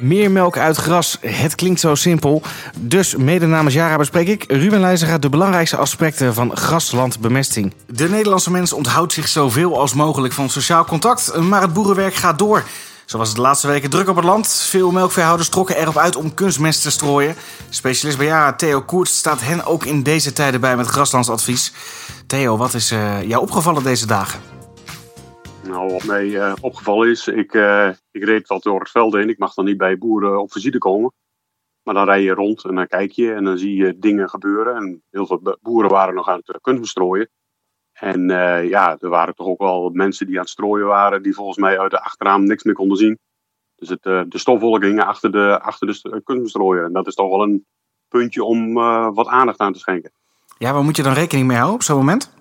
Meer melk uit gras, het klinkt zo simpel. Dus mede namens Jara bespreek ik, Ruben Leijzega, de belangrijkste aspecten van graslandbemesting. De Nederlandse mens onthoudt zich zoveel als mogelijk van sociaal contact, maar het boerenwerk gaat door. Zo was het de laatste weken druk op het land. Veel melkveehouders trokken erop uit om kunstmest te strooien. Specialist bij Jara, Theo Koerts, staat hen ook in deze tijden bij met graslandsadvies. Theo, wat is uh, jou opgevallen deze dagen? Nou, wat mij uh, opgevallen is, ik, uh, ik reed wat door het veld heen. Ik mag dan niet bij boeren op visite komen. Maar dan rij je rond en dan kijk je en dan zie je dingen gebeuren. En heel veel boeren waren nog aan het kunstbestrooien. En ja, er waren toch ook wel mensen die aan het strooien waren, die volgens mij uit de achterraam niks meer konden zien. Dus het, de stofwolken achter de, achter de. En dat is toch wel een puntje om wat aandacht aan te schenken. Ja, waar moet je dan rekening mee houden op zo'n moment?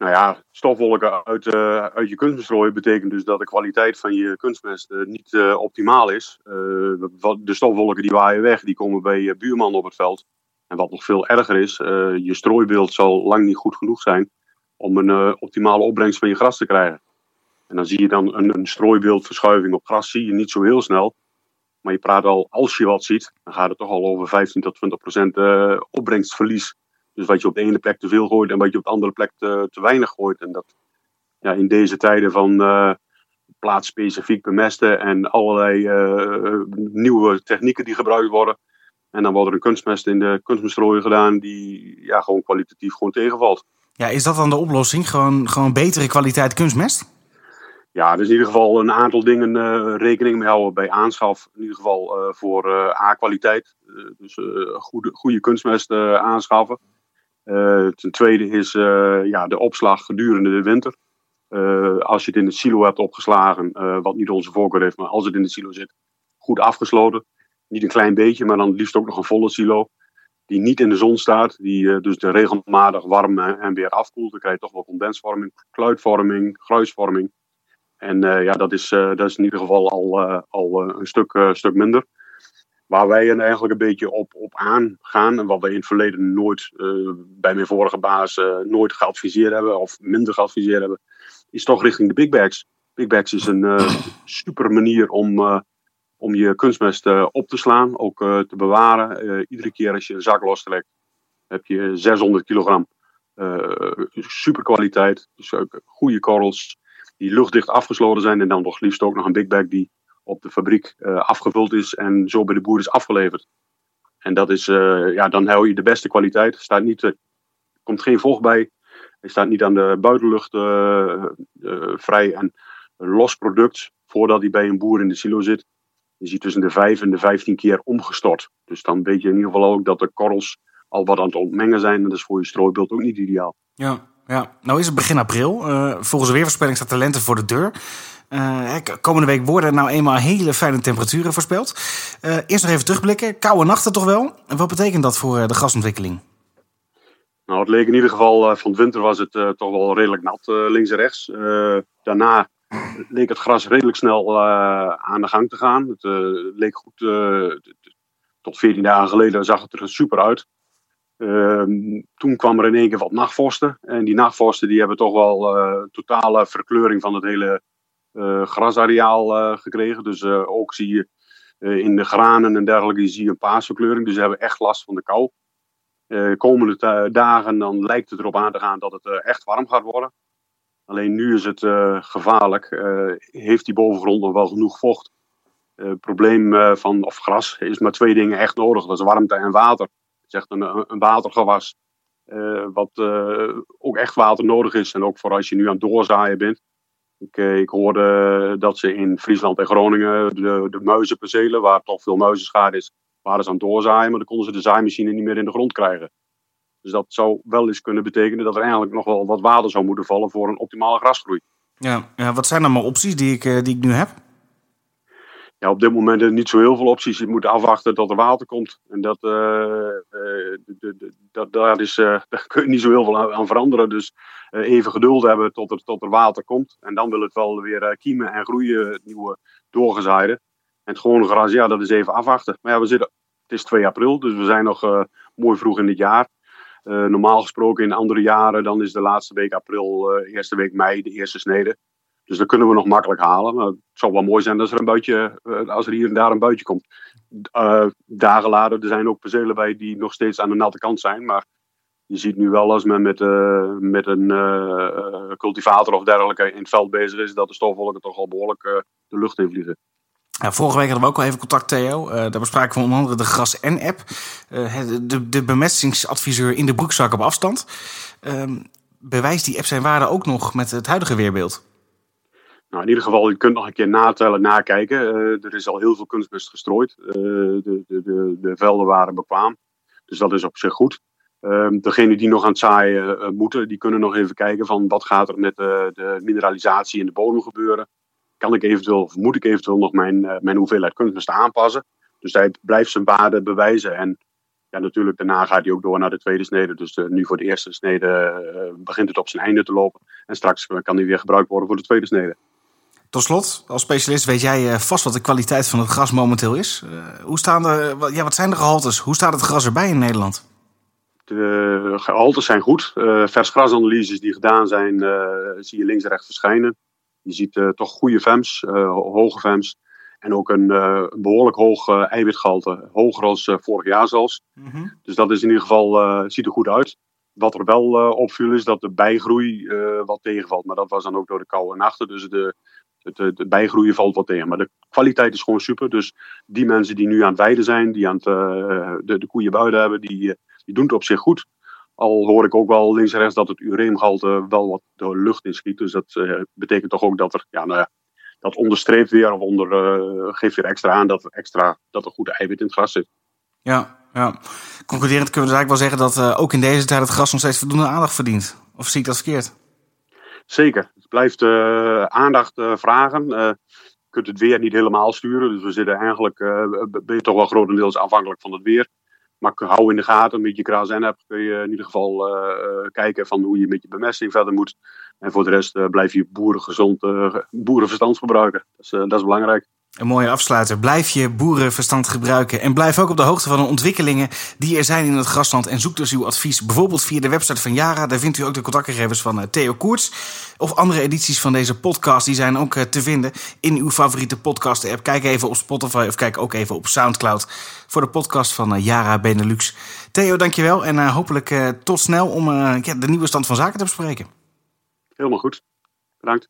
Nou ja, stofwolken uit, uh, uit je kunstbestrooien betekent dus dat de kwaliteit van je kunstmest uh, niet uh, optimaal is. de stofwolken die waaien weg, die komen bij je buurman op het veld. En wat nog veel erger is, je strooibeeld zal lang niet goed genoeg zijn om een optimale opbrengst van je gras te krijgen. En dan zie je dan een, een strooibeeldverschuiving op gras, zie je niet zo heel snel. Maar je praat al, als je wat ziet, dan gaat het toch al over 15 tot 20 procent opbrengstverlies dus wat je op de ene plek te veel gooit en wat je op de andere plek te, te weinig gooit. En dat ja, in deze tijden van uh, plaatsspecifiek bemesten en allerlei uh, nieuwe technieken die gebruikt worden. En dan wordt er een kunstmest in de kunstmestrooien gedaan die ja, gewoon kwalitatief gewoon tegenvalt. Ja, is dat dan de oplossing? Gewoon, gewoon betere kwaliteit kunstmest? Ja, er is in ieder geval een aantal dingen uh, rekening mee houden bij aanschaf. In ieder geval uh, voor uh, A-kwaliteit. dus goede, goede kunstmest aanschaffen. Uh, ten tweede is uh, ja, de opslag gedurende de winter. Uh, als je het in het silo hebt opgeslagen, wat niet onze voorkeur heeft, maar als het in het silo zit, goed afgesloten. Niet een klein beetje, maar dan liefst ook nog een volle silo. Die niet in de zon staat, die dus de regelmatig warm en weer afkoelt. Dan krijg je toch wel condensvorming, kluitvorming, gruisvorming. En ja, dat is, dat is in ieder geval al, al een stuk, stuk minder. Waar wij eigenlijk een beetje op, op aangaan en wat wij in het verleden nooit uh, bij mijn vorige baas uh, nooit geadviseerd hebben of minder geadviseerd hebben, is toch richting de big bags. Big bags is een uh, super manier om, om je kunstmest op te slaan, ook te bewaren. iedere keer als je een zak lostrekt, heb je 600 kilogram. super kwaliteit, dus goede korrels die luchtdicht afgesloten zijn en dan nog liefst ook nog een big bag die op de fabriek uh, afgevuld is en zo bij de boer is afgeleverd. En dat is, uh, ja, dan hou je de beste kwaliteit. Er staat niet, komt geen vocht bij. Er staat niet aan de buitenlucht uh, vrij. En een los product, voordat hij bij een boer in de silo zit, is hij tussen de 5 en de 15 keer omgestort. Dus dan weet je in ieder geval ook dat de korrels al wat aan het ontmengen zijn. En dat is voor je strooibeeld ook niet ideaal. Ja, ja. nou is het begin april. volgens de weervoorspelling staat de lente voor de deur. Uh, komende week worden nou eenmaal hele fijne temperaturen voorspeld. Uh, eerst nog even terugblikken. Koude nachten toch wel? Wat betekent dat voor uh, de gasontwikkeling? Nou, het leek in ieder geval van het winter was het toch wel redelijk nat links en rechts. daarna leek het gras redelijk snel aan de gang te gaan. Het leek goed. tot 14 dagen geleden zag het er super uit. Ehm, toen kwam er in één keer wat nachtvorsten. En die nachtvorsten die hebben toch wel totale verkleuring van het hele uh, grasareaal uh, gekregen. Dus uh, ook zie je in de granen en dergelijke zie je een paasverkleuring. Dus ze hebben echt last van de kou. komende dagen dan lijkt het erop aan te gaan dat het echt warm gaat worden. Alleen nu is het gevaarlijk. heeft die bovengrond nog wel genoeg vocht? Het probleem van, of gras, is maar twee dingen echt nodig. Dat is warmte en water. Het is echt een, een watergewas. wat ook echt water nodig is. En ook voor als je nu aan het doorzaaien bent. Ik, eh, ik, hoorde dat ze in Friesland en Groningen de, de muizenpercelen, waar toch veel muizenschade is, waren ze aan het doorzaaien, maar dan konden ze de zaaimachine niet meer in de grond krijgen. Dus dat zou wel eens kunnen betekenen dat er eigenlijk nog wel wat water zou moeten vallen voor een optimale grasgroei. Ja, ja wat zijn dan maar opties die ik, eh, die ik nu heb? Ja, op dit moment niet zo heel veel opties. Je moet afwachten tot er water komt. En dat, uh, dat, daar, is, uh, daar kun je niet zo heel veel aan, veranderen. Dus even geduld hebben tot er, tot er water komt. En dan wil het wel weer kiemen en groeien, het nieuwe doorgezaaide. En het gewone gras, ja, dat is even afwachten. Maar ja, we zitten, het is 2 april, dus we zijn nog mooi vroeg in het jaar. normaal gesproken in andere jaren, dan is de laatste week april, eerste week mei, de eerste snede. Dus dat kunnen we nog makkelijk halen. Maar het zou wel mooi zijn als er, een buitje, als er hier en daar een buitje komt. dagen later, er zijn ook percelen bij die nog steeds aan de natte kant zijn. Maar je ziet nu wel als men met, met een cultivator of dergelijke in het veld bezig is, dat de stofwolken toch al behoorlijk de lucht in vliegen. Vorige week hadden we ook al even contact, Theo. Uh, daar bespraken we onder andere de Gras N-app. Uh, de, de bemestingsadviseur in de broekzak op afstand. Uh, bewijst die app zijn waarde ook nog met het huidige weerbeeld? Nou, in ieder geval, je kunt nog een keer natellen, nakijken. Uh, er is al heel veel kunstmest gestrooid. de, de, de, de, velden waren bekwaam. Dus dat is op zich goed. Ehm, degenen die nog aan het zaaien moeten, die kunnen nog even kijken van wat gaat er met de mineralisatie in de bodem gebeuren kan ik eventueel, of moet ik eventueel nog mijn, mijn hoeveelheid kunstmest aanpassen. Dus hij blijft zijn waarde bewijzen. En ja, natuurlijk, daarna gaat hij ook door naar de tweede snede. Dus nu voor de eerste snede begint het op zijn einde te lopen. En straks kan hij weer gebruikt worden voor de tweede snede. Tot slot, als specialist weet jij vast wat de kwaliteit van het gras momenteel is. hoe staan de, ja, wat zijn de gehaltes? Hoe staat het gras erbij in Nederland? De gehaltes zijn goed. vers grasanalyses die gedaan zijn, zie je links en rechts verschijnen. Je ziet uh, toch goede VEMS, uh, hoge VEMS. En ook een uh, behoorlijk hoog eiwitgehalte. Hoger als vorig jaar zelfs. Mm -hmm. Dus dat is in ieder geval, ziet er goed uit. Wat er wel opviel is dat de bijgroei wat tegenvalt. Maar dat was dan ook door de koude nachten. Dus de, de bijgroeien valt wat tegen. Maar de kwaliteit is gewoon super. Dus die mensen die nu aan het weiden zijn, die aan het, de, de koeien buiten hebben, die, die doen het op zich goed. Al hoor ik ook wel links en rechts dat het ureumgehalte wel wat de lucht inschiet. Dus dat uh, betekent toch ook dat er, ja, nou ja, dat onderstreept weer of onder, uh, geeft weer extra aan dat er, extra, dat er goede eiwit in het gras zit. Ja, ja. Concluderend kunnen we dus eigenlijk wel zeggen dat uh, ook in deze tijd het gras nog steeds voldoende aandacht verdient. Of zie ik dat verkeerd? Zeker. Blijft aandacht vragen. je kunt het weer niet helemaal sturen. Dus we zitten eigenlijk, ben je toch wel grotendeels afhankelijk van het weer. Maar hou in de gaten, met je kras en hebt kun je in ieder geval kijken van hoe je met je bemesting verder moet. En voor de rest blijf je boerengezond, boerenverstand gebruiken. Dat is belangrijk. Een mooie afsluiter. Blijf je boerenverstand gebruiken. En blijf ook op de hoogte van de ontwikkelingen die er zijn in het grasland. En zoek dus uw advies bijvoorbeeld via de website van Yara. Daar vindt u ook de contactgegevens van Theo Koerts. Of andere edities van deze podcast. Die zijn ook te vinden in uw favoriete podcast app. Kijk even op Spotify of kijk ook even op Soundcloud. Voor de podcast van Yara Benelux. Theo, dankjewel. En hopelijk tot snel om de nieuwe stand van zaken te bespreken. Helemaal goed. Bedankt.